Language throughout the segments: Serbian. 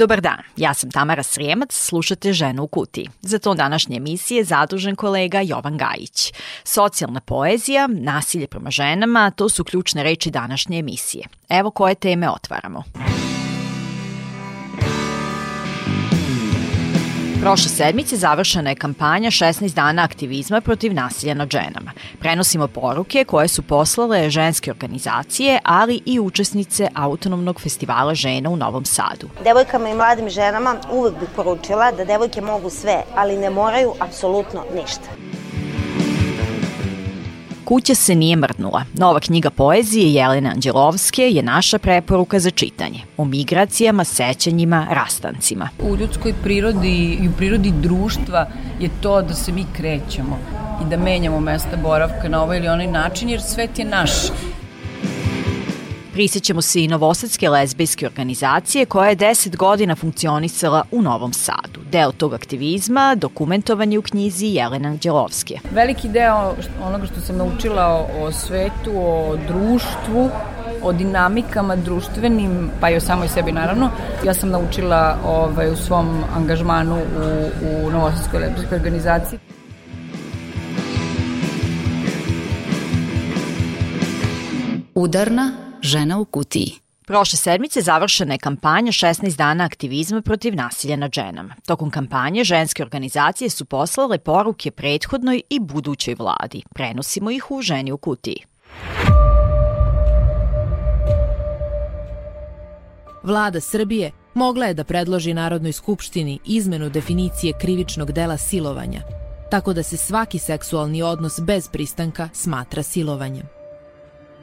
Dobar dan, ja sam Tamara Srijemac, slušate Ženu u kutiji. Za to današnje emisije je zadužen kolega Jovan Gajić. Socijalna poezija, nasilje prema ženama, to su ključne reči današnje emisije. Evo koje teme otvaramo. Prošle sedmice završena je kampanja 16 dana aktivizma protiv nasilja nad ženama. Prenosimo poruke koje su poslale ženske organizacije, ali i učesnice Autonomnog festivala žena u Novom Sadu. Devojkama i mladim ženama uvek bih poručila da devojke mogu sve, ali ne moraju apsolutno ništa. Kuća se nije mrnula. Nova knjiga poezije Jelene Anđelovske je naša preporuka za čitanje. O migracijama, sećanjima, rastancima. U ljudskoj prirodi i u prirodi društva je to da se mi krećemo i da menjamo mesta boravka na ovaj ili onaj način, jer svet je naš. Prisećamo se i Novosadske lezbijske organizacije koja je 10 godina funkcionisala u Novom Sadu. Deo tog aktivizma dokumentovan je u knjizi Jelena Anđelovske. Veliki deo onoga što sam naučila o, o svetu, o društvu, o dinamikama društvenim, pa i o samoj sebi naravno, ja sam naučila ovaj, u svom angažmanu u, u Novosadskoj lezbijskoj organizaciji. Udarna Žena u kutiji. Prošle sedmice završena je kampanja 16 dana aktivizma protiv nasilja nad ženama. Tokom kampanje ženske organizacije su poslale poruke prethodnoj i budućoj vladi. Prenosimo ih u Ženi u kutiji. Vlada Srbije mogla je da predloži Narodnoj skupštini izmenu definicije krivičnog dela silovanja, tako da se svaki seksualni odnos bez pristanka smatra silovanjem.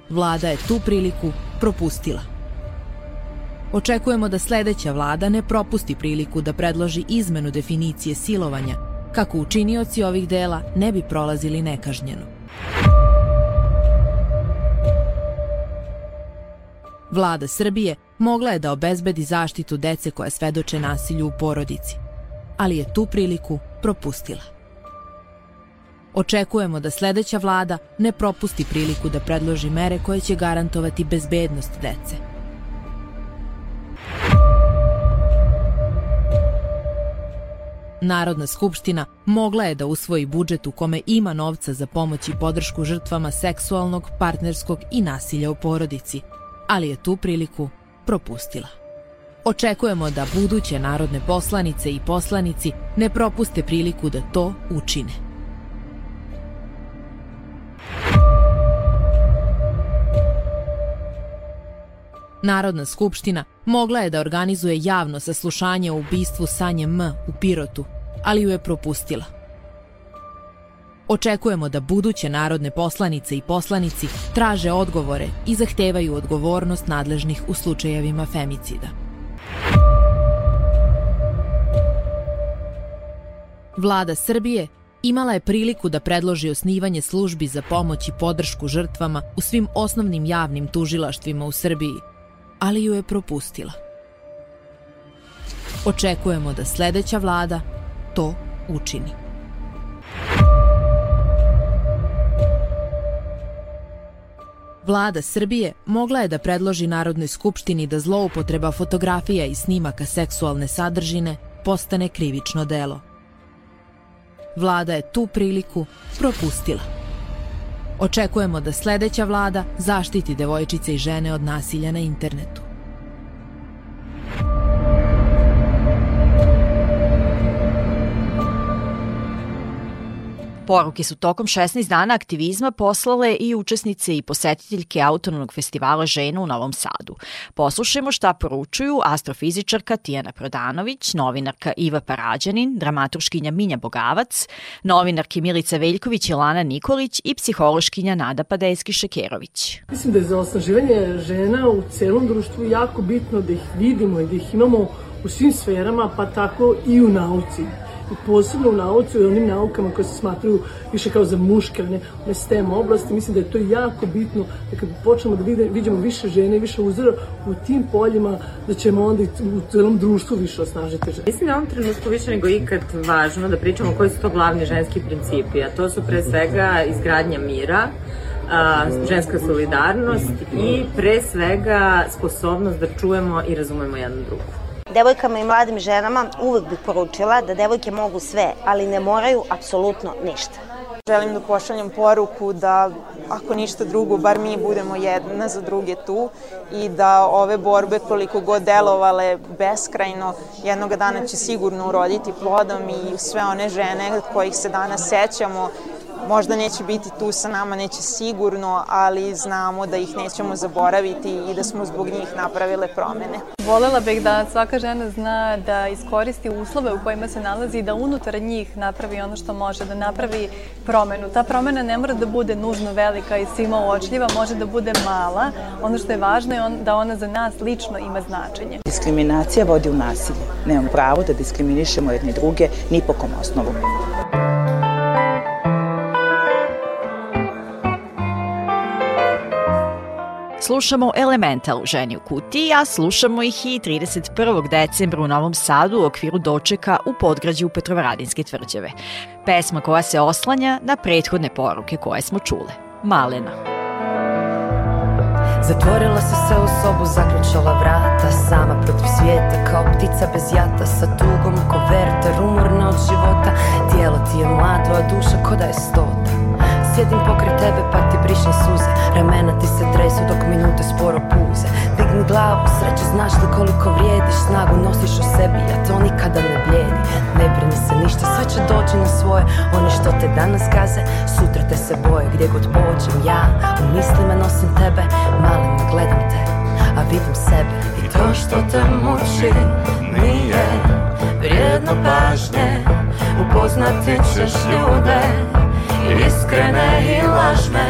Vlada je tu priliku propustila. Očekujemo da sledeća vlada ne propusti priliku da predloži izmenu definicije silovanja, kako učinioci ovih dela ne bi prolazili nekažnjeno. Vlada Srbije mogla je da obezbedi zaštitu dece koja svedoče nasilju u porodici, ali je tu priliku propustila. Očekujemo da sledeća vlada ne propusti priliku da predloži mere koje će garantovati bezbednost dece. Narodna skupština mogla je da usvoji budžet u kome ima novca za pomoć i podršku žrtvama seksualnog, partnerskog i nasilja u porodici, ali je tu priliku propustila. Očekujemo da buduće narodne poslanice i poslanici ne propuste priliku da to učine. Narodna skupština mogla je da organizuje javno saslušanje o ubistvu Sanje M u Pirotu, ali ju je propustila. Očekujemo da buduće narodne poslanice i poslanici traže odgovore i zahtevaju odgovornost nadležnih u slučajevima femicida. Vlada Srbije imala je priliku da predloži osnivanje službi za pomoć i podršku žrtvama u svim osnovnim javnim tužilaštvima u Srbiji, ali ju je propustila. Očekujemo da sledeća vlada to učini. Vlada Srbije mogla je da predloži Narodnoj skupštini da zloupotreba fotografija i snimaka seksualne sadržine postane krivično delo. Vlada je tu priliku propustila. Očekujemo da sledeća vlada zaštiti devojčice i žene od nasilja na internetu. Poruke su tokom 16 dana aktivizma poslale i učesnice i posetiteljke Autonomnog festivala žena u Novom Sadu. Poslušajmo šta poručuju astrofizičarka Tijana Prodanović, novinarka Iva Parađanin, dramaturškinja Minja Bogavac, novinarki Milica Veljković i Lana Nikolić i psihološkinja Nada Padejski-Šekerović. Mislim da je za osnaživanje žena u celom društvu jako bitno da ih vidimo i da ih imamo u svim sferama, pa tako i u nauci posebno u nauci i onim naukama koje se smatruju više kao za muške, ne, ne STEM oblasti, mislim da je to jako bitno da kad počnemo da vide, vidimo više žene i više uzora u tim poljima, da ćemo onda i u celom društvu više osnažiti žene. Mislim da je ovom trenutku više nego ikad važno da pričamo koji su to glavni ženski principi, a to su pre svega izgradnja mira, a, ženska solidarnost i pre svega sposobnost da čujemo i razumemo jednu drugu. Devojkama i mladim ženama uvek bih poručila da devojke mogu sve, ali ne moraju apsolutno ništa. Želim da pošaljem poruku da ako ništa drugo, bar mi budemo jedna za druge tu i da ove borbe koliko god delovale beskrajno, jednog dana će sigurno uroditi plodom i sve one žene kojih se danas sećamo možda neće biti tu sa nama, neće sigurno, ali znamo da ih nećemo zaboraviti i da smo zbog njih napravile promene. Volela bih da svaka žena zna da iskoristi uslove u kojima se nalazi i da unutar njih napravi ono što može, da napravi promenu. Ta promena ne mora da bude nužno velika i svima uočljiva, može da bude mala. Ono što je važno je on, da ona za nas lično ima značenje. Diskriminacija vodi u nasilje. Nemamo pravo da diskriminišemo jedni druge ni po kom osnovu. Slušamo Elemental ženi u kutiji, a slušamo ih i 31. decembra u Novom Sadu u okviru dočeka u podgrađu Petrovaradinske tvrđave. Pesma koja se oslanja na prethodne poruke koje smo čule. Malena. Zatvorila se se u sobu, zaključala vrata Sama protiv svijeta, kao ptica bez jata Sa tugom ko verta, rumorna od života Tijelo ti je mlado, a duša ko da je stota Sjedim pokraj tebe pa ti brišem suze. Ramena ti se tresu dok minute sporo puze. Digni glavu, sreće znaš li koliko vrijediš? Snagu nosiš u sebi, a to nikada ne blijedi. Ne brini se ništa, sve će doći na svoje. Oni što te danas gaze, sutra te se boje. Gdje god pođem ja, u mislima nosim tebe Malima gledam te, a vidim sebe. I to što te muči nije vrijedno pažnje. Upoznati ćeš ljude iskrene i lažne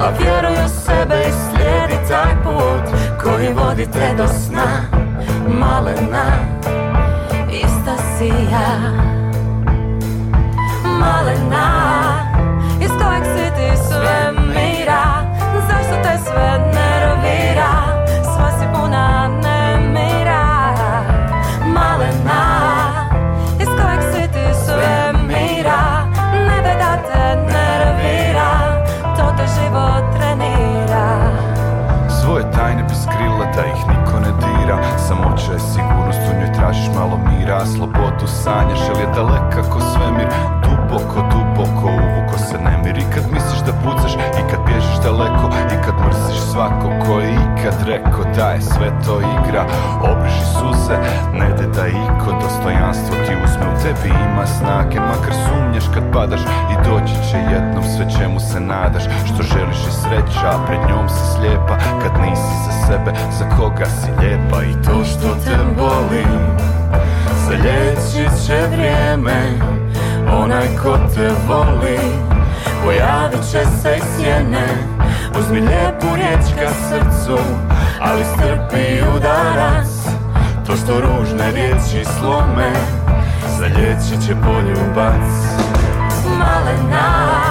A vjeruj u sebe i slijedi taj put Koji vodi te do sna Malena, ista si ja. Malena, iz kojeg si ti sve mira Zašto te sve nervira Slobodu sanjaš, jel je daleka ko svemir? Duboko, duboko uvuko se nemir. I kad misliš da pucaš, i kad bježiš daleko I kad mrsiš svako ko je ikad rekao Da je sve to igra. Obriši suze, ne de da iko Dostojanstvo ti uzme. U tebi ima snage Makar sumnjaš kad padaš. I doći će jednom sve čemu se nadaš. Što želiš je sreća, a pred njom si slijepa. Kad nisi za sebe, za koga si lijepa? I to što te Zalječit će vrijeme Onaj ko te voli Pojavit će se i sjene. Uzmi lijepu riječ ka srcu Ali strpi udarac. To što ružne riječi slome Zalječit će poljubac Malena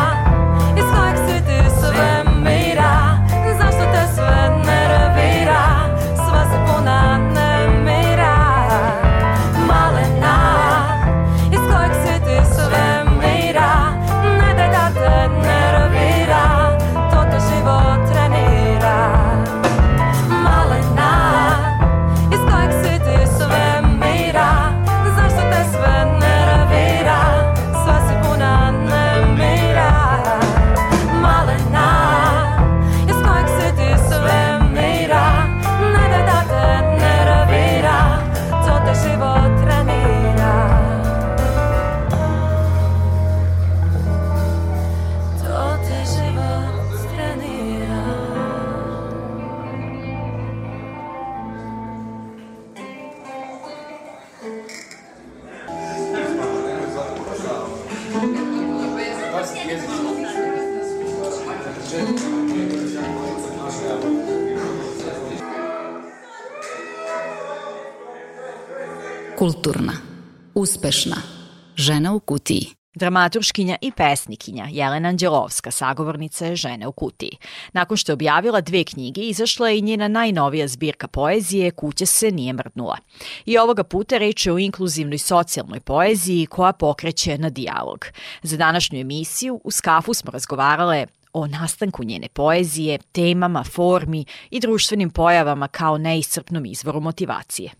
Uspešna. Žena u kutiji. Dramaturškinja i pesnikinja Jelena Anđelovska, sagovornica je Žene u kutiji. Nakon što je objavila dve knjige, izašla je i njena najnovija zbirka poezije Kuća se nije mrdnula. I ovoga puta reč je o inkluzivnoj socijalnoj poeziji koja pokreće na dijalog. Za današnju emisiju u Skafu smo razgovarale o nastanku njene poezije, temama, formi i društvenim pojavama kao neiscrpnom izvoru motivacije.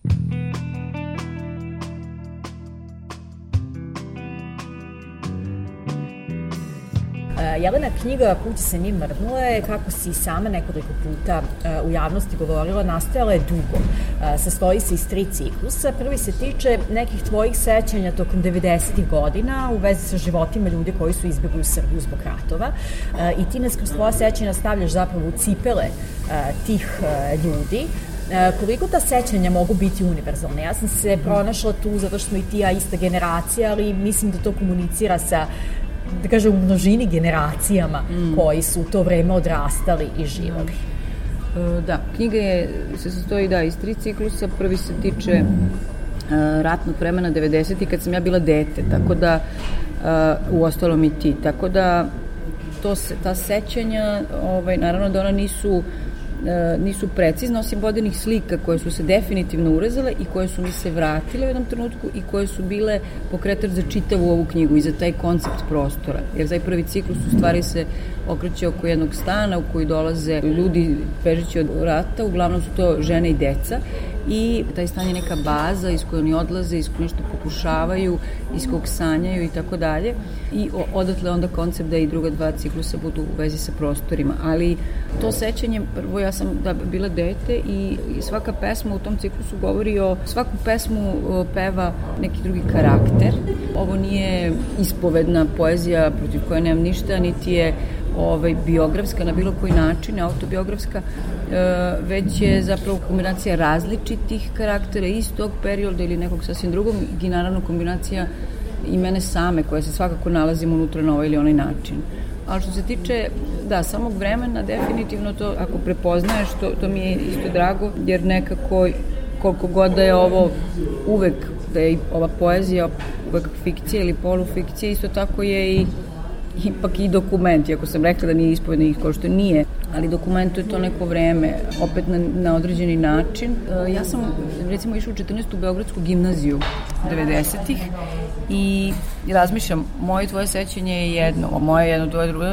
Jelena knjiga Kuća se nije mrnula je, kako si sama nekoliko puta e, u javnosti govorila, nastajala je dugo. E, sastoji se iz tri ciklusa. Prvi se tiče nekih tvojih sećanja tokom 90. godina u vezi sa životima ljudi koji su izbjegli u Srbiju zbog ratova. I ti nas kroz tvoja sećanja stavljaš zapravo u cipele tih ljudi koliko ta sećanja mogu biti univerzalne? Ja sam se pronašla tu zato što smo i ti ja ista generacija, ali mislim da to komunicira sa da kažem, u množini generacijama mm. koji su u to vreme odrastali i živali. E, da, knjiga je, se sastoji da, iz tri ciklusa. Prvi se tiče uh, ratnog vremena 90. kad sam ja bila dete, tako da uh, u ostalom i ti. Tako da to se, ta sećanja, ovaj, naravno da ona nisu E, nisu precizne, osim vodenih slika koje su se definitivno urezale i koje su mi se vratile u jednom trenutku i koje su bile pokretač za čitavu ovu knjigu i za taj koncept prostora. Jer taj prvi ciklus u stvari se okreće oko jednog stana u koji dolaze ljudi bežeći od rata, uglavnom su to žene i deca i taj stan je neka baza iz koje oni odlaze, iz koje nešto pokušavaju, iz kog sanjaju i tako dalje. I odatle onda koncept da i druga dva ciklusa budu u vezi sa prostorima. Ali to sećanje, prvo ja sam da bila dete i svaka pesma u tom ciklusu govori o, svaku pesmu peva neki drugi karakter. Ovo nije ispovedna poezija protiv koje nemam ništa, niti je ovaj, biografska na bilo koji način, autobiografska, e, već je zapravo kombinacija različitih karaktera iz tog perioda ili nekog sasvim drugog i naravno kombinacija i mene same koja se svakako nalazim unutra na ovaj ili onaj način. Ali što se tiče, da, samog vremena, definitivno to, ako prepoznaješ, to, to mi je isto drago, jer nekako, koliko god da je ovo uvek, da je ova poezija uvek fikcija ili polufikcija, isto tako je i ipak i dokument, iako sam rekla da nije ispovedni kao što nije, ali dokumentuje to neko vreme, opet na, na određeni način. E, ja sam, recimo, išla u 14. u Beogradsku gimnaziju 90-ih i razmišljam, moje tvoje sećanje je jedno, a moje jedno, tvoje drugo.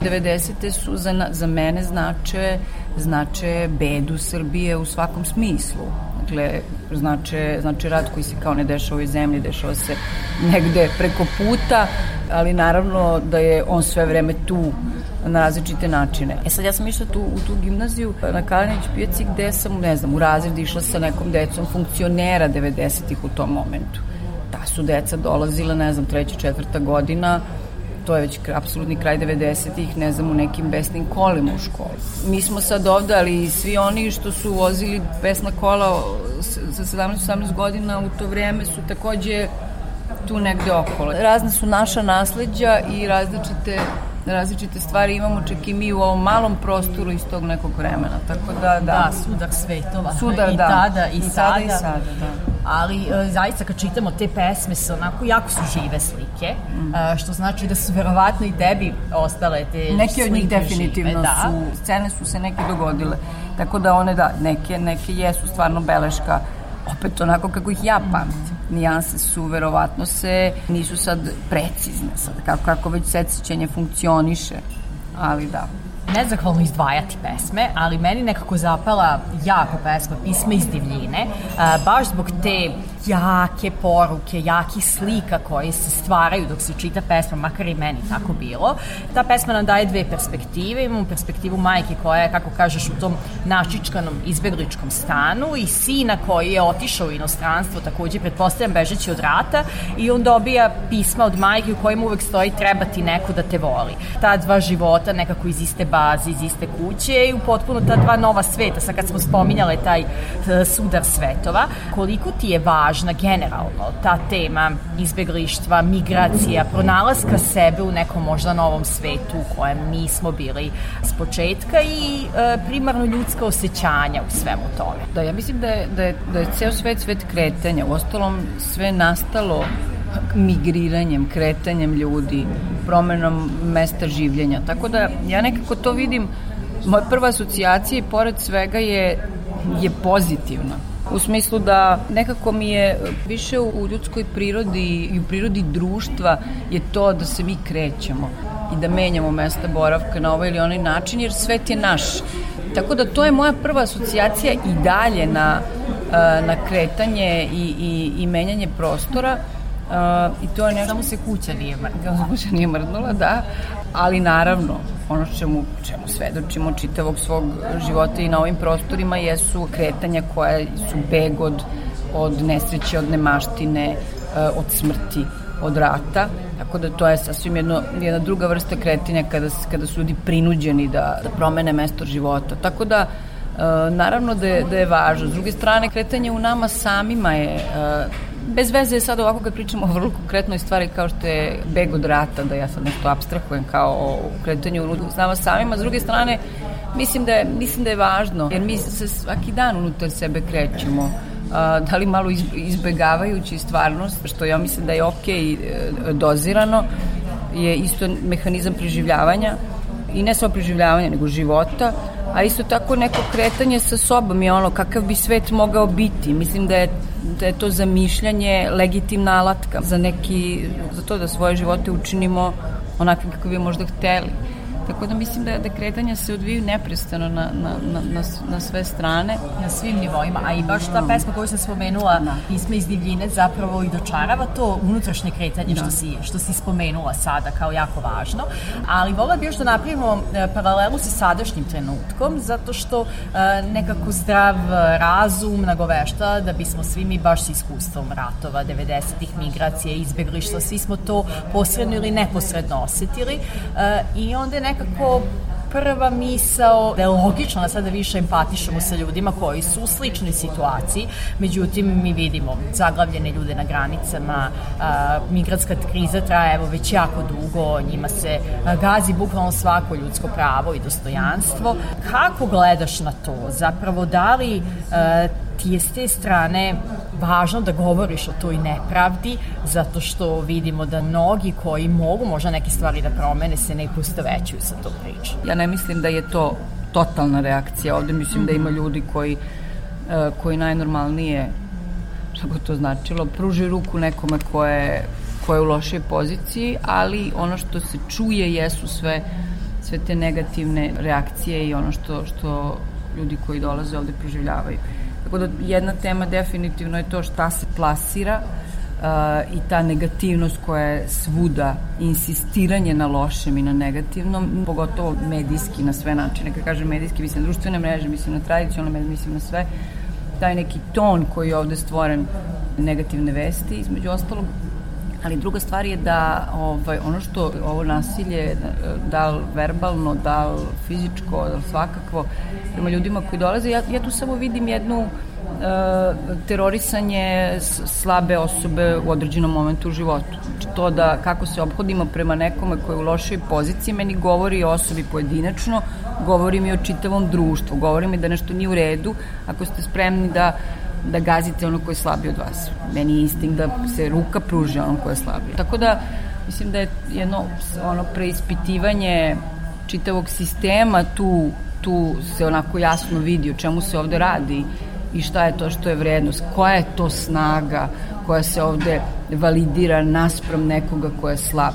90. su za, za mene znače, znače bedu Srbije u svakom smislu Dakle, znači, znači rad koji se kao ne dešava u ovoj zemlji, dešava se negde preko puta, ali naravno da je on sve vreme tu na različite načine. E sad ja sam išla tu, u tu gimnaziju na Kalinić pijaci gde sam, ne znam, u razred išla sa nekom decom funkcionera 90-ih u tom momentu. Ta su deca dolazila, ne znam, treća, četvrta godina, to je već apsolutni kraj 90-ih, ne znam, u nekim besnim kolima u školi. Mi smo sad ovde, ali svi oni što su vozili besna kola sa 17-18 godina u to vreme su takođe tu negde okolo. Razne su naša nasledđa i različite različite stvari imamo čak i mi u ovom malom prostoru iz tog nekog vremena. Tako da, da. Da, sudar svetova. Sudar, I da. tada i, I sada. tada i sada, da ali e, zaista kad čitamo te pesme su onako jako su žive slike, mm. e, što znači da su verovatno i tebi ostale te Neke od njih definitivno žive, da. su, scene su se neke dogodile, tako da one da, neke, neke jesu stvarno beleška, opet onako kako ih ja pamtim. Nijanse su verovatno se, nisu sad precizne sad, kako, kako već sećanje funkcioniše, ali da nezahvalno izdvajati pesme, ali meni nekako zapala jako pesma Pisma iz divljine, baš zbog te jake poruke, jakih slika koje se stvaraju dok se čita pesma, makar i meni tako bilo. Ta pesma nam daje dve perspektive. Imamo perspektivu majke koja je, kako kažeš, u tom načičkanom izbegličkom stanu i sina koji je otišao u inostranstvo, takođe, pretpostavljam, bežeći od rata i on dobija pisma od majke u kojima uvek stoji treba ti neko da te voli. Ta dva života nekako iz iste baze, iz iste kuće i u potpuno ta dva nova sveta. Sad kad smo spominjale taj uh, sudar svetova, koliko ti je važna generalno ta tema izbeglištva, migracija, pronalaska sebe u nekom možda novom svetu u kojem nismo bili s početka i e, primarno ljudska osjećanja u svemu tome. Da, ja mislim da je, da je, da je ceo svet svet kretanja, u ostalom sve nastalo migriranjem, kretanjem ljudi, promenom mesta življenja. Tako da ja nekako to vidim, moja prva asocijacija i pored svega je, je pozitivna. U smislu da nekako mi je više u ljudskoj prirodi i u prirodi društva je to da se mi krećemo i da menjamo mesta boravka na ovaj ili onaj način, jer svet je naš. Tako da to je moja prva asocijacija i dalje na, na kretanje i, i, i menjanje prostora. Uh, I to je nešto... Samo se kuća nije kuća nije mrdnula, da. Ali naravno, ono čemu, čemu svedočimo čitavog svog života i na ovim prostorima jesu kretanja koja su beg od, od nesreće, od nemaštine, uh, od smrti, od rata. Tako da to je sasvim jedno, jedna druga vrsta kretanja kada, kada su ljudi prinuđeni da, da promene mesto života. Tako da, Uh, naravno da je, da je važno. S druge strane, kretanje u nama samima je uh, bez veze je sad ovako kad pričamo o vrlo konkretnoj stvari kao što je beg od rata, da ja sad nešto abstrahujem kao o kretanju s nama samima. S druge strane, mislim da je, mislim da je važno, jer mi se svaki dan unutar sebe krećemo da li malo izbegavajući stvarnost, što ja mislim da je ok e, dozirano, je isto mehanizam preživljavanja i ne samo preživljavanja, nego života, a isto tako neko kretanje sa sobom je ono kakav bi svet mogao biti. Mislim da je, da je to zamišljanje legitimna alatka za neki, za to da svoje živote učinimo onakvim kako bi možda hteli. Tako da mislim da, da kretanja se odviju neprestano na, na, na, na, na sve strane. Na svim nivoima, a i baš ta pesma koju sam spomenula, da. Pisma iz divljine, zapravo i dočarava to unutrašnje kretanje da. što, si, što si spomenula sada kao jako važno. Ali vola bi još da napravimo e, paralelu sa sadašnjim trenutkom, zato što e, nekako zdrav razum nagovešta da bismo svi mi baš s iskustvom ratova, 90-ih migracije, izbeglištva, svi smo to posredno ili neposredno osetili e, i onda je nekako prva misao da je logično da sada više empatišemo sa ljudima koji su u sličnoj situaciji, međutim mi vidimo zaglavljene ljude na granicama, a, migratska kriza traje evo već jako dugo, njima se a, gazi bukvalno svako ljudsko pravo i dostojanstvo. Kako gledaš na to? Zapravo da li a, ti je s te strane važno da govoriš o toj nepravdi, zato što vidimo da mnogi koji mogu možda neke stvari da promene se ne postovećuju sa tom pričom. Ja ne mislim da je to totalna reakcija. Ovde mislim mm -hmm. da ima ljudi koji, uh, koji najnormalnije, što to značilo, pruži ruku nekome ko je, ko je u lošoj poziciji, ali ono što se čuje jesu sve, sve te negativne reakcije i ono što, što ljudi koji dolaze ovde proživljavaju. Tako da jedna tema definitivno je to šta se plasira uh, i ta negativnost koja je svuda, insistiranje na lošem i na negativnom, pogotovo medijski na sve načine. Kad kažem medijski, mislim na društvene mreže, mislim na tradicionalne mreže, mislim na sve. Taj neki ton koji je ovde stvoren negativne vesti, između ostalog, ali druga stvar je da ovaj, ono što ovo nasilje, da li verbalno, da li fizičko, da li svakakvo, prema ljudima koji dolaze, ja, ja tu samo vidim jednu uh, terorisanje slabe osobe u određenom momentu u životu. Znači to da kako se obhodimo prema nekome koji je u lošoj poziciji meni govori o osobi pojedinačno, govori mi o čitavom društvu, govori mi da nešto nije u redu ako ste spremni da da gazite ono ko je slabiji od vas. Meni je instinkt da se ruka pruži onom ko je slabiji. Tako da, mislim da je jedno ono preispitivanje čitavog sistema tu, tu se onako jasno vidi o čemu se ovde radi i šta je to što je vrednost, koja je to snaga koja se ovde validira naspram nekoga ko je slab.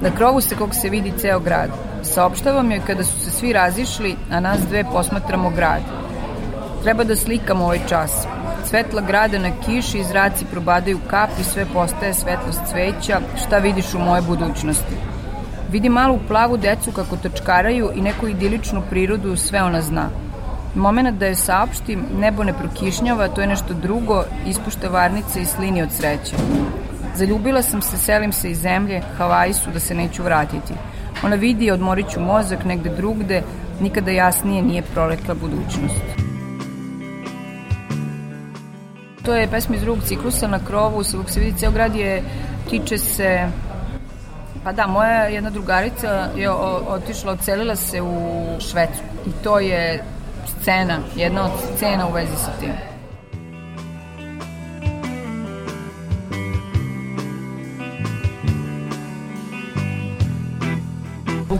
Na krovu se kog se vidi ceo grad. Saopštavam joj kada su se svi razišli, a nas dve posmatramo grad. Treba da slikamo ovaj čas. Svetla grada na kiši, zraci probadaju kap i sve postaje svetlost cveća. Šta vidiš u moje budućnosti? Vidi malu plavu decu kako točkaraju i neku idiličnu prirodu, sve ona zna. Moment da je saopštim, nebo ne prokišnjava, to je nešto drugo, ispušta varnice i slini od sreće. Zaljubila sam se, selim se iz zemlje, Havaji su da se neću vratiti. Ona vidi odmorit ću mozak negde drugde, nikada jasnije nije proletla budućnost. To je pesma iz drugog ciklusa na krovu, sa se vidi ceo grad je, tiče se Pa da, moja jedna drugarica je otišla, ocelila se u Švedsku i to je scena, jedna od scena u vezi sa tim.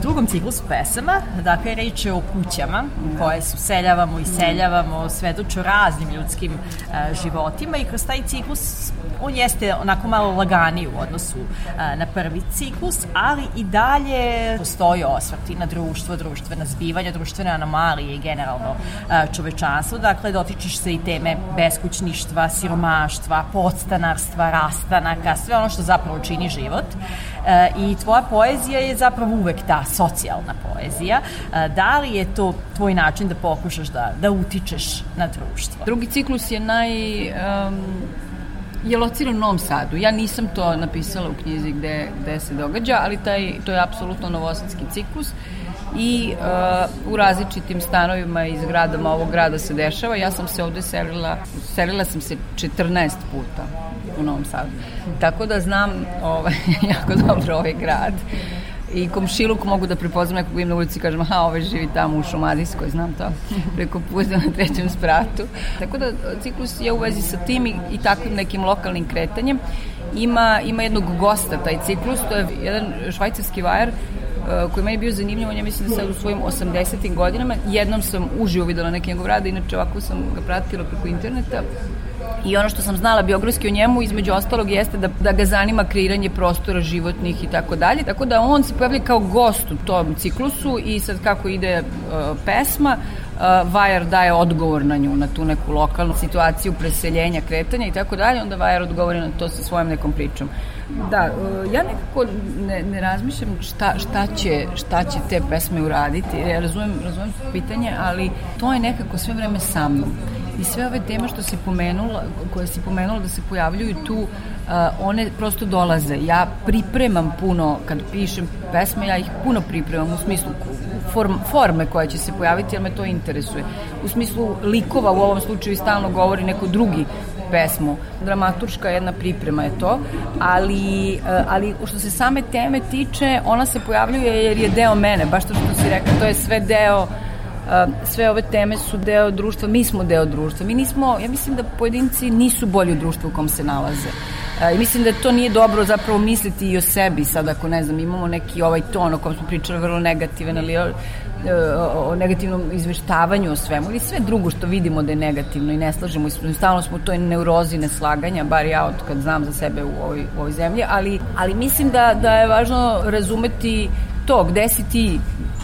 Drugom ciklusu pesama, dakle, reč je o kućama koje su seljavamo i seljavamo, svedoču raznim ljudskim uh, životima i kroz taj ciklus on jeste onako malo laganiji u odnosu uh, na prvi ciklus, ali i dalje postoji osvrti na društvo, društvena zbivanja, društvene anomalije i generalno uh, čovečanstvo. Dakle, dotičeš se i teme beskućništva, siromaštva, podstanarstva, rastanaka, sve ono što zapravo čini život. Uh, I tvoja poezija je zapravo uvek ta socijalna poezija. Da li je to tvoj način da pokušaš da, da utičeš na društvo? Drugi ciklus je naj... Um, je lociran u Novom Sadu. Ja nisam to napisala u knjizi gde, gde se događa, ali taj, to je apsolutno novosadski ciklus i uh, u različitim stanovima i zgradama ovog grada se dešava. Ja sam se ovde selila, selila sam se 14 puta u Novom Sadu. Tako da znam ovaj, jako dobro ovaj grad i komšiluk mogu da prepoznam nekog im na ulici i kažem, aha, ovaj živi tamo u Šumadijskoj, znam to, preko puta na trećem spratu. Tako da ciklus je u vezi sa tim i, i takvim nekim lokalnim kretanjem. Ima, ima jednog gosta taj ciklus, to je jedan švajcarski vajar koji meni bio zanimljiv, on je mislim da sad u svojim 80. godinama, jednom sam uživo videla neki njegov rad, inače ovako sam ga pratila preko interneta, I ono što sam znala biografski o njemu, između ostalog, jeste da, da ga zanima kreiranje prostora životnih i tako dalje. Tako da on se pojavlja kao gost u tom ciklusu i sad kako ide uh, pesma, uh, Vajar daje odgovor na nju, na tu neku lokalnu situaciju preseljenja, kretanja i tako dalje, onda Vajar odgovori na to sa svojom nekom pričom. Da, uh, ja nekako ne, ne razmišljam šta, šta, će, šta će te pesme uraditi, ja razumem, razumem pitanje, ali to je nekako sve vreme sa mnom i sve ove teme što si pomenula, koje si pomenula da se pojavljuju tu, uh, one prosto dolaze. Ja pripremam puno, kad pišem pesme, ja ih puno pripremam u smislu form, forme koja će se pojaviti, jer me to interesuje. U smislu likova, u ovom slučaju stalno govori neko drugi pesmu. Dramaturška jedna priprema je to, ali, uh, ali što se same teme tiče, ona se pojavljuje jer je deo mene, baš to što si rekla, to je sve deo sve ove teme su deo društva, mi smo deo društva. Mi nismo, ja mislim da pojedinci nisu bolji u društvu u kom se nalaze. I mislim da to nije dobro zapravo misliti i o sebi sad ako ne znam imamo neki ovaj ton o kom smo pričali vrlo negativan ali o, o negativnom izveštavanju o svemu ili sve drugo što vidimo da je negativno i ne slažemo i stalno smo u toj neurozi neslaganja bar ja od kad znam za sebe u ovoj, u ovoj zemlji ali, ali mislim da, da je važno razumeti to gde si ti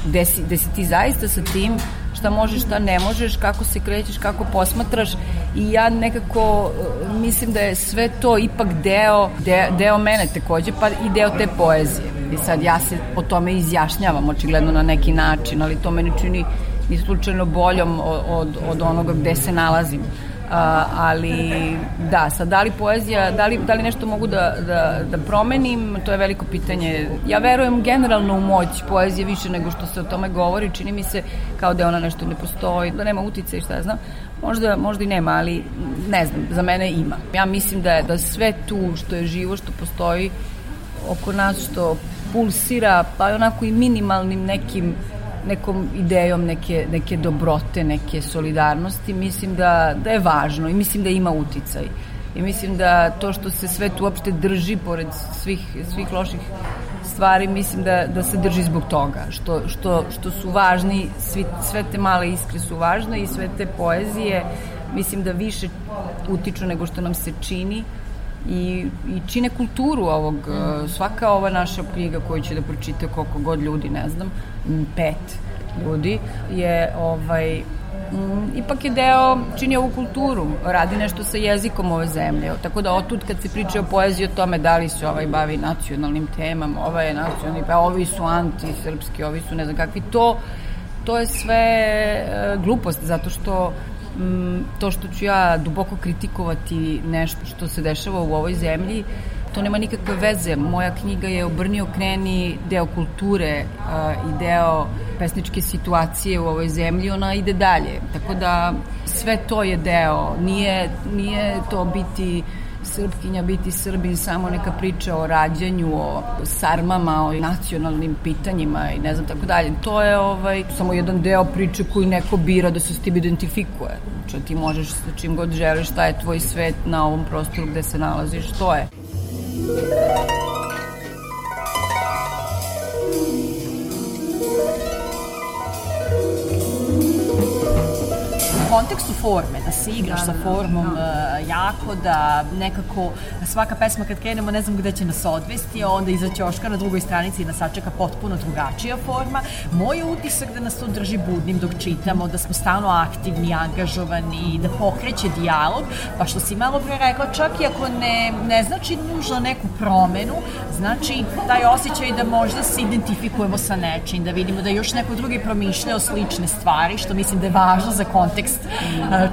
gde si, gde si ti zaista sa tim šta možeš, šta ne možeš, kako se krećeš, kako posmatraš i ja nekako uh, mislim da je sve to ipak deo, deo, deo mene takođe, pa i deo te poezije. I sad ja se o tome izjašnjavam očigledno na neki način, ali to meni čini ni slučajno boljom od, od, od onoga gde se nalazim. Uh, ali da, sad da li poezija, da li, da li nešto mogu da, da, da promenim, to je veliko pitanje. Ja verujem generalno u moć poezije više nego što se o tome govori, čini mi se kao da ona nešto ne postoji, da nema utice i šta ja znam. Možda, možda i nema, ali ne znam, za mene ima. Ja mislim da je da sve tu što je živo, što postoji oko nas, što pulsira, pa onako i minimalnim nekim nekom idejom neke, neke dobrote, neke solidarnosti, mislim da, da je važno i mislim da ima uticaj. I mislim da to što se sve tu uopšte drži pored svih, svih loših stvari, mislim da, da se drži zbog toga, što, što, što su važni, svi, sve te male iskre su važne i sve te poezije, mislim da više utiču nego što nam se čini i, i čine kulturu ovog, mm. svaka ova naša knjiga koju će da pročita koliko god ljudi, ne znam, pet ljudi, je ovaj, ipak je deo, čini ovu kulturu, radi nešto sa jezikom ove zemlje. Tako da otud kad se priča o poeziji o tome da li se ovaj bavi nacionalnim temama, ovaj je nacionalni, pa ovi su antisrpski, ovi su ne znam kakvi, to, to je sve e, glupost, zato što m, to što ću ja duboko kritikovati nešto što se dešava u ovoj zemlji, to nema nikakve veze. Moja knjiga je Obrnio kreni deo kulture uh, i deo pesničke situacije u ovoj zemlji, ona ide dalje. Tako da sve to je deo, nije, nije to biti srpkinja, biti srbin, samo neka priča o rađanju, o sarmama, o nacionalnim pitanjima i ne znam tako dalje. To je ovaj, samo jedan deo priče koji neko bira da se s tim identifikuje. Znači ti možeš sa čim god želiš, šta je tvoj svet na ovom prostoru gde se nalaziš, to je. Kontekstu forme, da se igraš da, sa da, formom da. Uh, jako, da nekako svaka pesma kad krenemo ne znam gde će nas odvesti, a onda iza ćoška na drugoj stranici nas sačeka potpuno drugačija forma. Moj utisak da nas to drži budnim dok čitamo, da smo stalno aktivni, angažovani, da pokreće dijalog, pa što si malo pre rekla, čak i ako ne, ne znači nužno neku promenu, znači taj osjećaj da možda se identifikujemo sa nečim, da vidimo da još neko drugi promišlja o slične stvari, što mislim da je važno za kontekst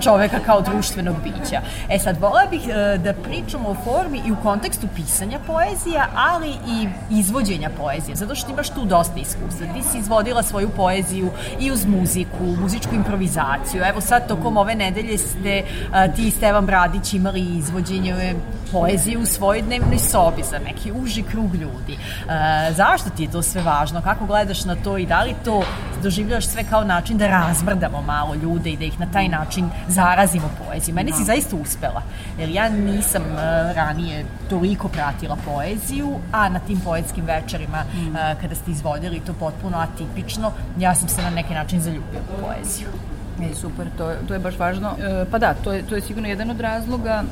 čoveka kao društvenog bića. E sad, volila bih e, da pričamo o formi i u kontekstu pisanja poezija, ali i izvođenja poezije, zato što imaš tu dosta iskustva. Ti si izvodila svoju poeziju i uz muziku, muzičku improvizaciju. Evo sad, tokom ove nedelje ste ti i Stevan Bradić imali izvođenje poezije u svojoj dnevnoj sobi za neki uži krug ljudi. E, zašto ti je to sve važno? Kako gledaš na to i da li to doživljaš sve kao način da razmrdamo malo ljude i da ih na taj način zarazimo poeziju. Meni si da. zaista uspela, jer ja nisam uh, ranije toliko pratila poeziju, a na tim poetskim večerima mm. uh, kada ste izvodili to potpuno atipično, ja sam se na neki način zaljubila u poeziju. E, super, to, to je baš važno. E, pa da, to je, to je sigurno jedan od razloga,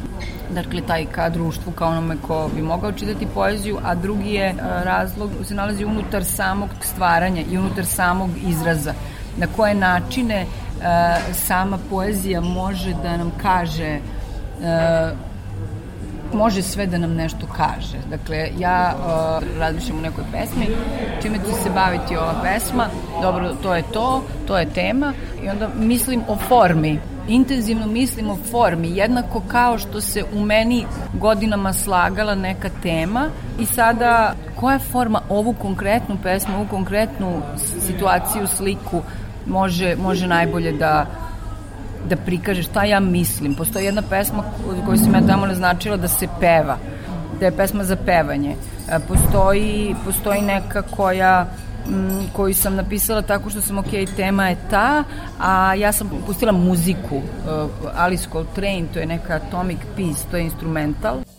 dakle, taj ka društvu, kao onome ko bi mogao čitati poeziju, a drugi je e, razlog, se nalazi unutar samog stvaranja i unutar samog izraza. Na koje načine E, sama poezija može da nam kaže e, može sve da nam nešto kaže. Dakle, ja uh, razmišljam u nekoj pesmi, čime će se baviti ova pesma, dobro, to je to, to je tema, i onda mislim o formi, intenzivno mislim o formi, jednako kao što se u meni godinama slagala neka tema i sada koja forma ovu konkretnu pesmu, ovu konkretnu situaciju, sliku može, može najbolje da da prikaže šta ja mislim. Postoji jedna pesma koju sam ja tamo naznačila da se peva, da je pesma za pevanje. E, postoji, postoji neka koja m, koju sam napisala tako što sam, ok, tema je ta, a ja sam pustila muziku, uh, Alice Coltrane, to je neka atomic piece, to je instrumental.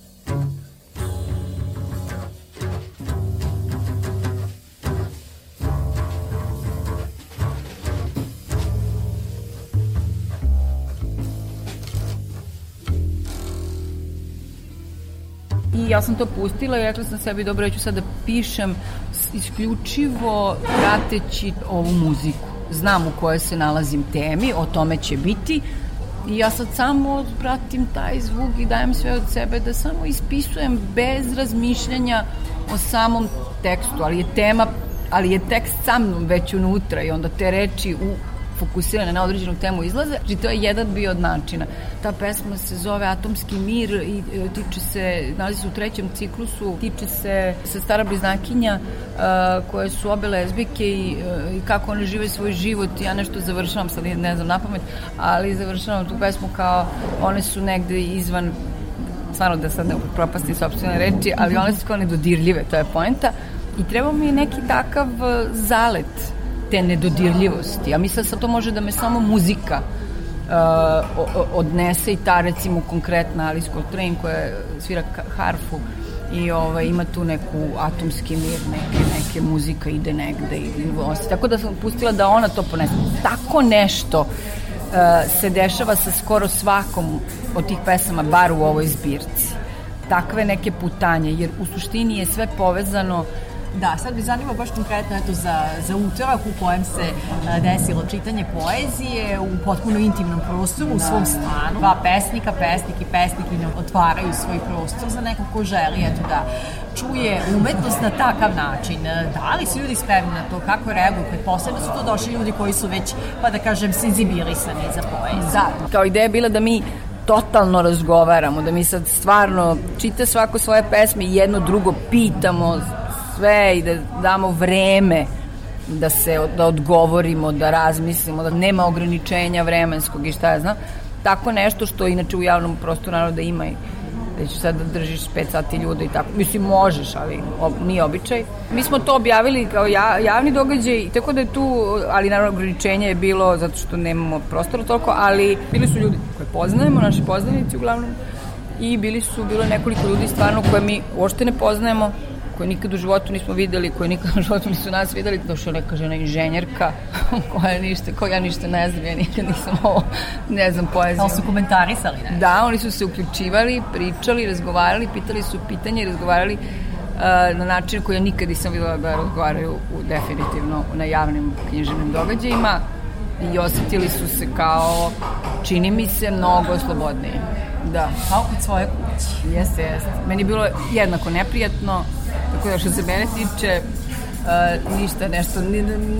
Ja sam to pustila i rekla sam sebi, dobro, ja ću sad da pišem isključivo prateći ovu muziku. Znam u kojoj se nalazim temi, o tome će biti, I ja sad samo pratim taj zvuk i dajem sve od sebe da samo ispisujem bez razmišljanja o samom tekstu, ali je tema, ali je tekst sa mnom već unutra i onda te reči u fokusirane na određenu temu izlaze. Znači, to je jedan bio od načina. Ta pesma se zove Atomski mir i e, tiče se, nalazi se u trećem ciklusu, tiče se se stara bliznakinja uh, koje su obe lezbike i, uh, i kako one žive svoj život. Ja nešto završavam, sad ne znam na pamet, ali završavam tu pesmu kao one su negde izvan stvarno da sad ne propasti sobstvene reči, ali one su kao nedodirljive, to je poenta. I treba mi neki takav zalet te nedodirljivosti. Ja mislim da to može da me samo muzika uh, odnese i ta recimo konkretna Alice Coltrane koja svira harfu i ovaj, ima tu neku atomski mir, neke, neke muzika ide negde i vosti. Tako da sam pustila da ona to ponese. Tako nešto uh, se dešava sa skoro svakom od tih pesama, bar u ovoj zbirci. Takve neke putanje, jer u suštini je sve povezano uh, Da, sad bi zanimao baš konkretno eto, za, za utorak u kojem se a, desilo čitanje poezije u potpuno intimnom prostoru, da. u svom stanu. Dva pesnika, pesnik i pesnikinja otvaraju svoj prostor za nekog ko želi eto, da čuje umetnost na takav način. Da li su ljudi spremni na to? Kako reaguju? Pretpostavljam da su to došli ljudi koji su već, pa da kažem, senzibilisani za poeziju. Da, kao ideja je bila da mi totalno razgovaramo, da mi sad stvarno čita svako svoje pesme i jedno drugo pitamo sve i da damo vreme da se da odgovorimo, da razmislimo, da nema ograničenja vremenskog i šta ja znam. Tako nešto što inače u javnom prostoru naravno da ima i da ćeš sad da držiš 5 sati ljude i tako. Mislim, možeš, ali ob, nije običaj. Mi smo to objavili kao ja, javni događaj, tako da je tu, ali naravno ograničenje je bilo zato što nemamo prostora toliko, ali bili su ljudi koje poznajemo, naši poznanici uglavnom, i bili su, bilo nekoliko ljudi stvarno koje mi uopšte ne poznajemo, koje nikad u životu nismo videli, koje nikad u životu nisu nas videli, došla neka žena inženjerka koja ništa, koja ništa ne znam, ja nikad nisam ovo, ne znam, poeziju. Ali su komentarisali, ne? Da, oni su se uključivali, pričali, razgovarali, pitali su pitanje i razgovarali uh, na način koji ja nikad nisam videla da razgovaraju u, definitivno na javnim književnim događajima i osetili su se kao, čini mi se, mnogo slobodnije. Da. Kao kod svoje kući. Jeste, jeste. Meni je bilo jednako neprijatno, tako da što se mene tiče, uh, ništa nešto,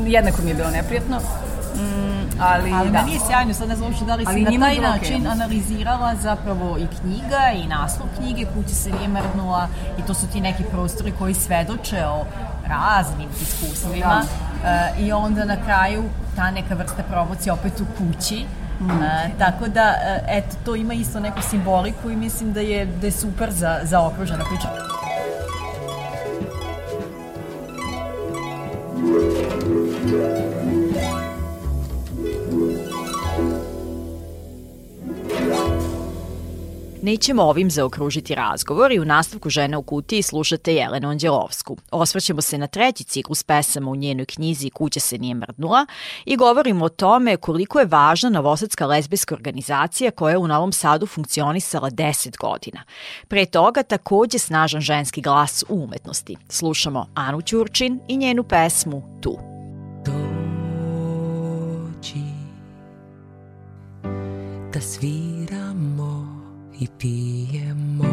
jednako mi je bilo neprijatno. Mm, ali, ali da. meni je sjajno, sad ne znam uopšte da li si ali na taj način okay. analizirala zapravo i knjiga i naslov knjige Kuća se nije mrnula i to su ti neki prostori koji svedoče o raznim iskustvima da. uh, i onda na kraju ta neka vrsta promocije opet u kući Mm. Uh, tako da, uh, eto, to ima isto neku simboliku i mislim da je, da je super za, za okružena priča. Nećemo ovim zaokružiti razgovor i u nastavku Žene u kutiji slušate Jelenu Anđelovsku. Osvrćemo se na treći ciklus pesama u njenoj knjizi Kuća se nije mrdnula i govorimo o tome koliko je važna novosadska lezbijska organizacija koja je u Novom Sadu funkcionisala 10 godina. Pre toga takođe snažan ženski glas u umetnosti. Slušamo Anu Ćurčin i njenu pesmu Tu. Dođi da sviramo i pijemo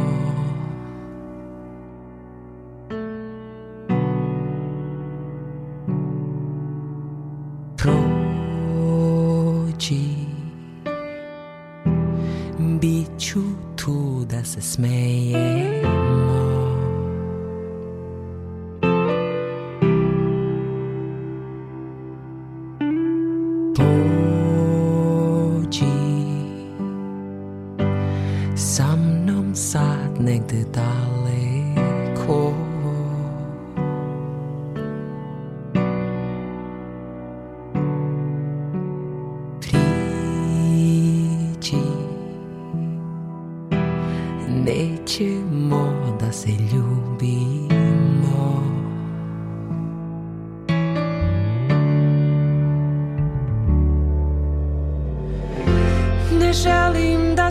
Prođi Biću tu da se smejemo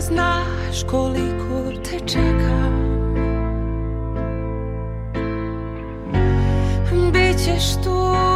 znaš koliko te čekam. Bićeš tu,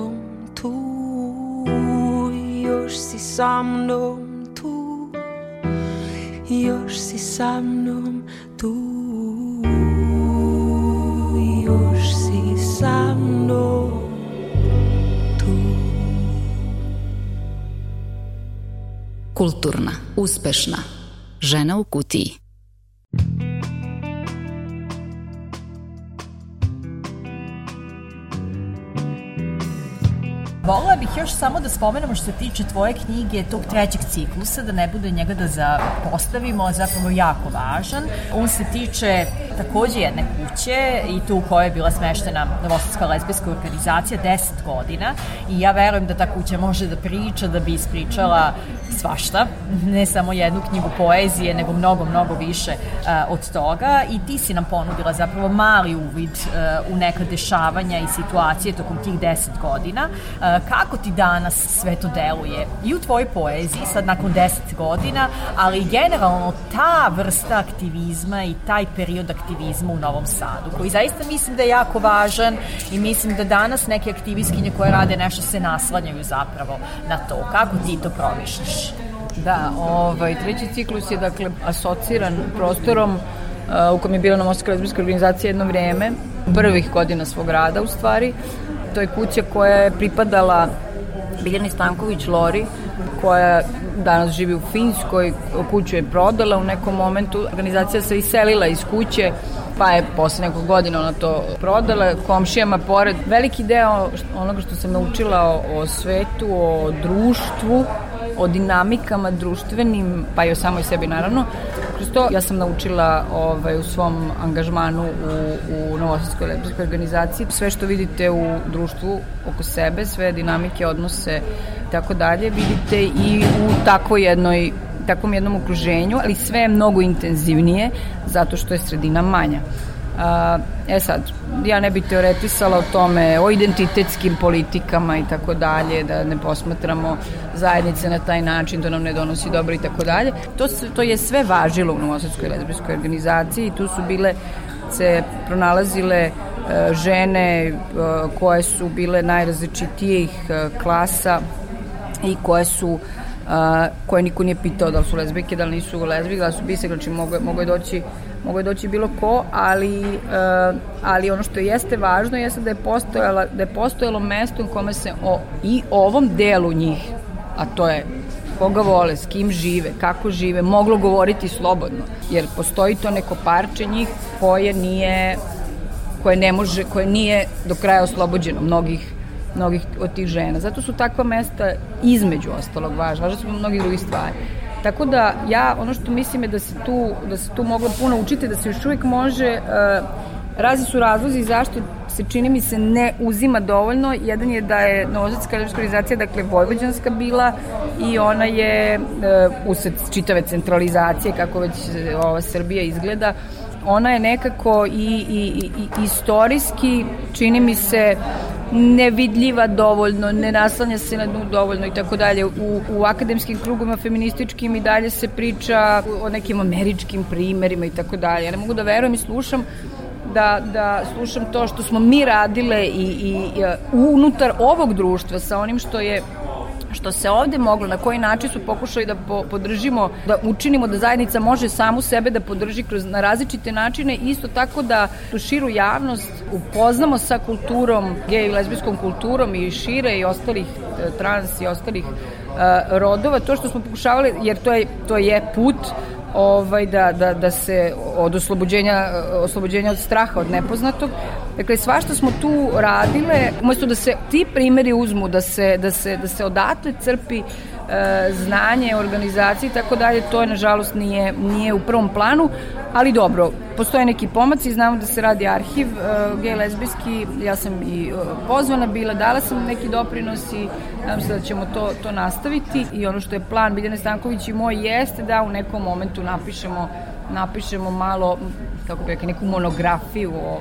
mnom tu još si sa mnom tu još si sa mnom tu još si sa mnom Kulturna, uspešna. Žena u kutiji. Bih još samo da spomenemo što se tiče tvoje knjige tog trećeg ciklusa, da ne bude njega da zapostavimo, zapravo jako važan. On se tiče takođe jedne kuće i tu u kojoj je bila smeštena Novosadska lesbijska organizacija 10 godina i ja verujem da ta kuća može da priča, da bi ispričala svašta, ne samo jednu knjigu poezije, nego mnogo, mnogo više uh, od toga i ti si nam ponudila zapravo mali uvid uh, u neka dešavanja i situacije tokom tih 10 godina. Uh, kako ti danas sve to deluje i u tvojoj poeziji, sad nakon 10 godina, ali generalno ta vrsta aktivizma i taj period aktivizma u Novom Sadu, koji zaista mislim da je jako važan i mislim da danas neke aktivistkinje koje rade nešto se naslanjaju zapravo na to. Kako ti to promišljaš? Da, ovaj, treći ciklus je dakle asociran prostorom uh, u kojem je bila Novosadska lezbijska organizacija jedno vreme, prvih godina svog rada u stvari. To je kuća koja je pripadala Biljani Stanković Lori, koja danas živi u Finskoj, kuću je prodala u nekom momentu. Organizacija se iselila iz kuće, pa je posle nekog godina ona to prodala komšijama pored. Veliki deo onoga što sam naučila o, o svetu, o društvu, o dinamikama društvenim, pa i o samoj sebi naravno. Kroz to ja sam naučila ovaj, u svom angažmanu u, u Novosadskoj lepskoj organizaciji. Sve što vidite u društvu oko sebe, sve dinamike, odnose i tako dalje, vidite i u takvoj jednoj takvom jednom okruženju, ali sve je mnogo intenzivnije zato što je sredina manja. Uh, e sad, ja ne bih teoretisala o tome, o identitetskim politikama i tako dalje, da ne posmatramo zajednice na taj način, da nam ne donosi dobro i tako dalje. To, to je sve važilo u Novosadskoj lezbijskoj organizaciji i tu su bile se pronalazile uh, žene uh, koje su bile najrazličitijih uh, klasa i koje su koje niko nije pitao da li su lezbijke, da li nisu lezbijke, da li su bisekli, mogo, mogo je doći mogo je doći bilo ko, ali, uh, ali ono što jeste važno jeste da je, postojala, da je postojalo mesto u kome se o, i ovom delu njih, a to je koga vole, s kim žive, kako žive, moglo govoriti slobodno, jer postoji to neko parče njih koje nije koje ne može, koje nije do kraja oslobođeno mnogih mnogih od tih žena. Zato su takva mesta između ostalog važna, važna su mnogi drugi stvari. Tako da ja ono što mislim je da se tu, da se tu moglo puno učiti, da se još uvijek može uh, Razi su razlozi zašto se čini mi se ne uzima dovoljno. Jedan je da je Novosadska lezbička organizacija, dakle Vojvođanska bila i ona je e, usled čitave centralizacije kako već ova Srbija izgleda, ona je nekako i, i, i istorijski, čini mi se, nevidljiva dovoljno, ne naslanja se na nju dovoljno i tako dalje. U, u akademskim krugama feminističkim i dalje se priča o nekim američkim primerima i tako dalje. Ja ne mogu da verujem i slušam da, da slušam to što smo mi radile i, i, i unutar ovog društva sa onim što je što se ovde moglo, na koji način su pokušali da po, podržimo, da učinimo da zajednica može samu sebe da podrži kroz, na različite načine, isto tako da tu širu javnost upoznamo sa kulturom, gej i lesbijskom kulturom i šire i ostalih e, trans i ostalih uh, rodova, to što smo pokušavali, jer to je, to je put ovaj, da, da, da se od oslobođenja, oslobođenja od straha, od nepoznatog. Dakle, svašta smo tu radile, umesto da se ti primeri uzmu, da se, da se, da se odatle crpi znanje, organizacije i tako dalje, to je nažalost nije, nije u prvom planu, ali dobro, postoje neki pomaci, znamo da se radi arhiv e, gej lesbijski, ja sam i e, pozvana bila, dala sam neki doprinos i nadam se da ćemo to, to nastaviti i ono što je plan Biljane Stanković i moj jeste da u nekom momentu napišemo napišemo malo, kako bi rekao, neku monografiju o,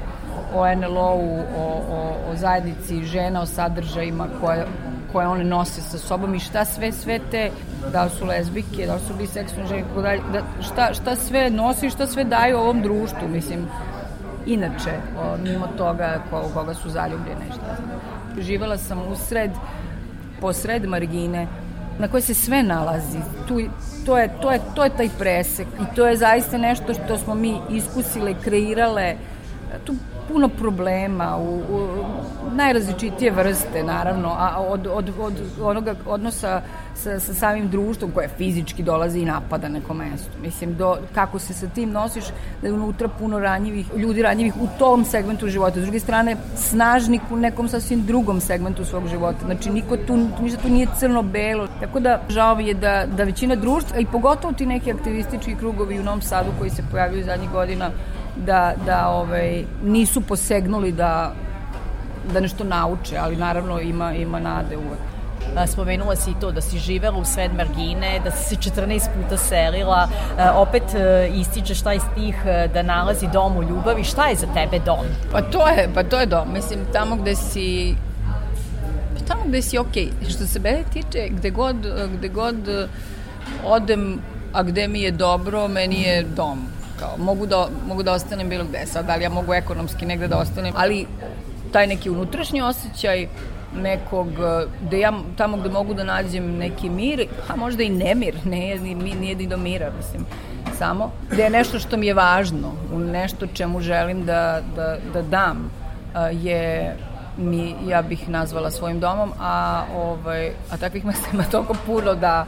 o NLO-u, o, o, o zajednici žena, o sadržajima koje koje one nose sa sobom i šta sve sve te da su lezbike, da su biseksualne žene, da, šta, šta sve nosi i šta sve daju ovom društvu, mislim, inače, o, mimo toga ko, koga su zaljubljene, šta znam. Sam usred, posred margine, na koje se sve nalazi. Tu, to, je, to, je, to je taj presek i to je zaista nešto što smo mi iskusile, kreirale. Puno problema, u, u najrazličitije vrste, naravno, a od, od, od onoga odnosa sa, sa samim društvom koje fizički dolazi i napada neko mesto. Mislim, do, kako se sa tim nosiš, da je unutra puno ranjivih, ljudi ranjivih u tom segmentu života. S druge strane, snažnik u nekom sasvim drugom segmentu svog života. Znači, niko tu, ništa tu nije crno-belo. Tako da, žao mi je da, da većina društva, i pogotovo ti neki aktivistički krugovi u Novom Sadu koji se pojavljaju zadnjih godina, da, da ovaj, nisu posegnuli da, da nešto nauče, ali naravno ima, ima nade uvek. Spomenula si to da si živela u sred margine, da si se 14 puta selila, opet e, ističeš taj stih e, da nalazi dom u ljubavi. Šta je za tebe dom? Pa to je, pa to je dom. Mislim, tamo gde si pa tamo gde si okej. Okay. Što se mene tiče, gde god, gde god odem, a gde mi je dobro, meni je dom kao, mogu da, mogu da ostanem bilo gde sad, da li ja mogu ekonomski negde da ostanem, ali taj neki unutrašnji osjećaj nekog, da ja tamo gde mogu da nađem neki mir, a možda i nemir, ne, ni, nije ni do mira, mislim, samo, da je nešto što mi je važno, nešto čemu želim da, da, da dam, je mi, ja bih nazvala svojim domom, a, ovaj, a takvih mesta ima toliko puno da,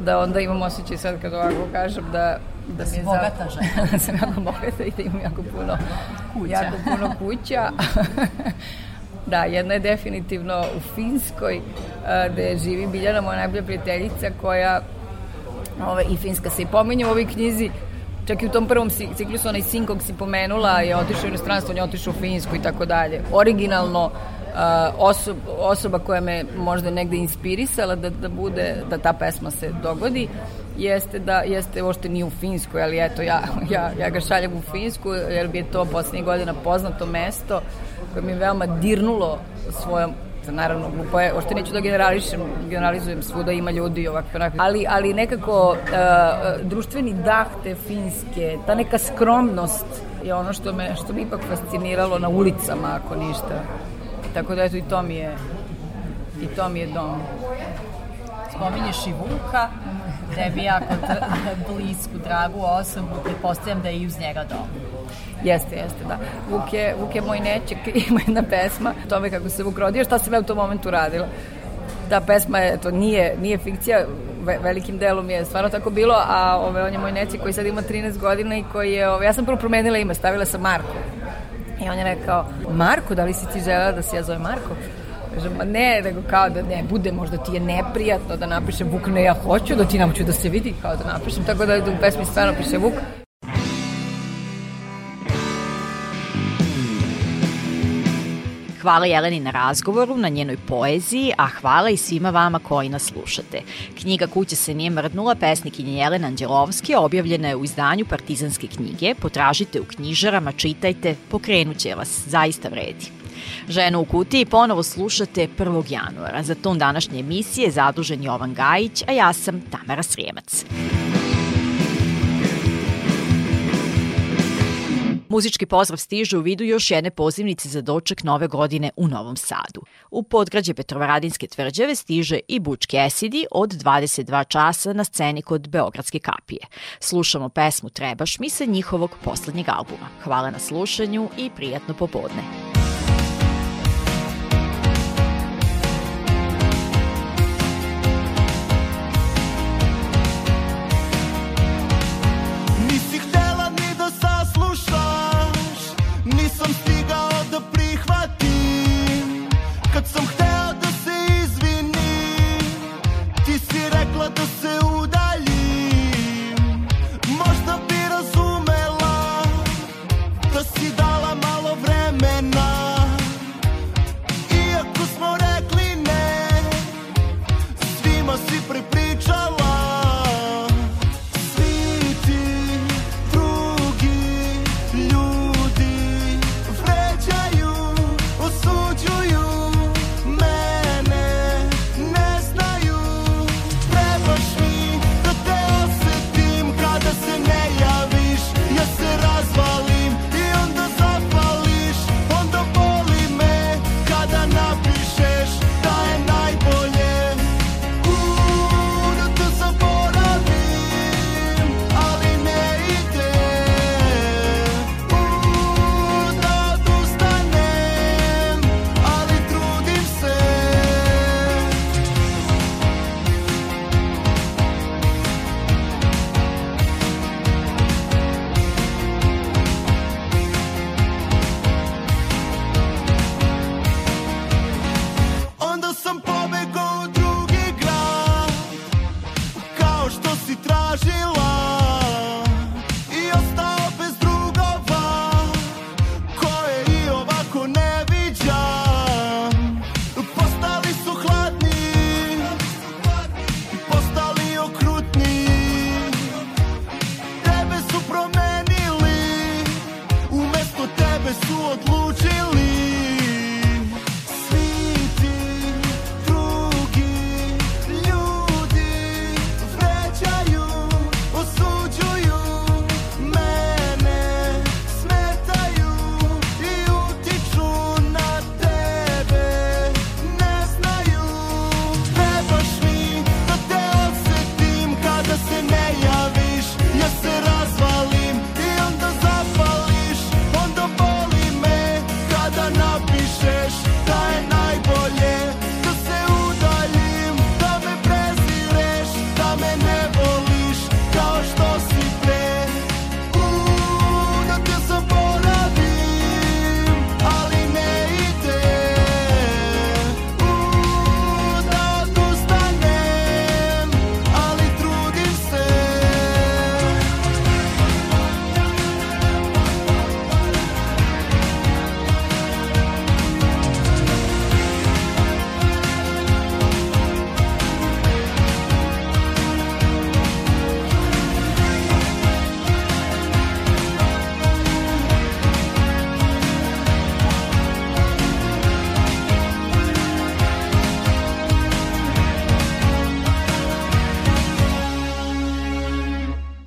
da onda imam osjećaj sad kad ovako kažem da da si bogata žena. da sam jako bogata i da imam jako puno kuća. Jako puno kuća. da, jedna je definitivno u Finskoj, gde živi Biljana, moja najbolja prijateljica, koja ove, i Finska se i pominje u ovoj knjizi, čak i u tom prvom ciklusu onaj sin kog si pomenula je otišao u inostranstvo, on je otišao u Finsku i tako dalje. Originalno osoba, osoba koja me možda negde inspirisala da, da bude, da ta pesma se dogodi, jeste da, jeste ošte nije u Finskoj, ali eto, ja, ja, ja ga šaljem u Finsku, jer bi je to poslednjih godina poznato mesto koje mi je veoma dirnulo svojom naravno glupo je, ošte neću da generališem, generalizujem svuda ima ljudi ovakve onakve, ali, ali nekako uh, društveni dah te finske, ta neka skromnost je ono što me, što me ipak fasciniralo na ulicama, ako ništa. Tako da eto i to mi je i to mi je dom. Spominješ i Vuka, tebi jako blisku, dragu osobu, pretpostavljam da je i uz njega dom. Jeste, jeste, da. Vuk je, Vuk je moj neček, ima jedna pesma o tome kako se Vuk rodio, šta sam ja u tom momentu radila. Ta pesma je, to nije, nije fikcija, ve, velikim delom je stvarno tako bilo, a ove, on je moj neček koji sad ima 13 godina i koji je, ove, ja sam prvo promenila ime, stavila sam Marko. I on je rekao, Marko, da li si ti žela da se ja zove Marko? Kažem, ma ne, nego kao da ne bude, možda ti je neprijatno da napišem Vuk, ne, ja hoću da ti nauču da se vidi kao da napišem, tako da u pesmi stvarno piše Vuk. Hvala Jeleni na razgovoru, na njenoj poeziji, a hvala i svima vama koji nas slušate. Knjiga Kuća se nije mrdnula, pesnikinje Jelena Anđelovski, objavljena je u izdanju Partizanske knjige. Potražite u knjižarama, čitajte, pokrenuće vas, zaista vredi. Ženu u kutiji ponovo slušate 1. januara. Za ton današnje emisije zadužen Jovan Gajić, a ja sam Tamara Srijemac. Muzički pozdrav stiže u vidu još jedne pozivnice za doček nove godine u Novom Sadu. U podgrađe Petrovaradinske tvrđave stiže i Bučki Esidi od 22 časa na sceni kod Beogradske kapije. Slušamo pesmu Trebaš mi sa njihovog poslednjeg albuma. Hvala na slušanju i prijatno popodne.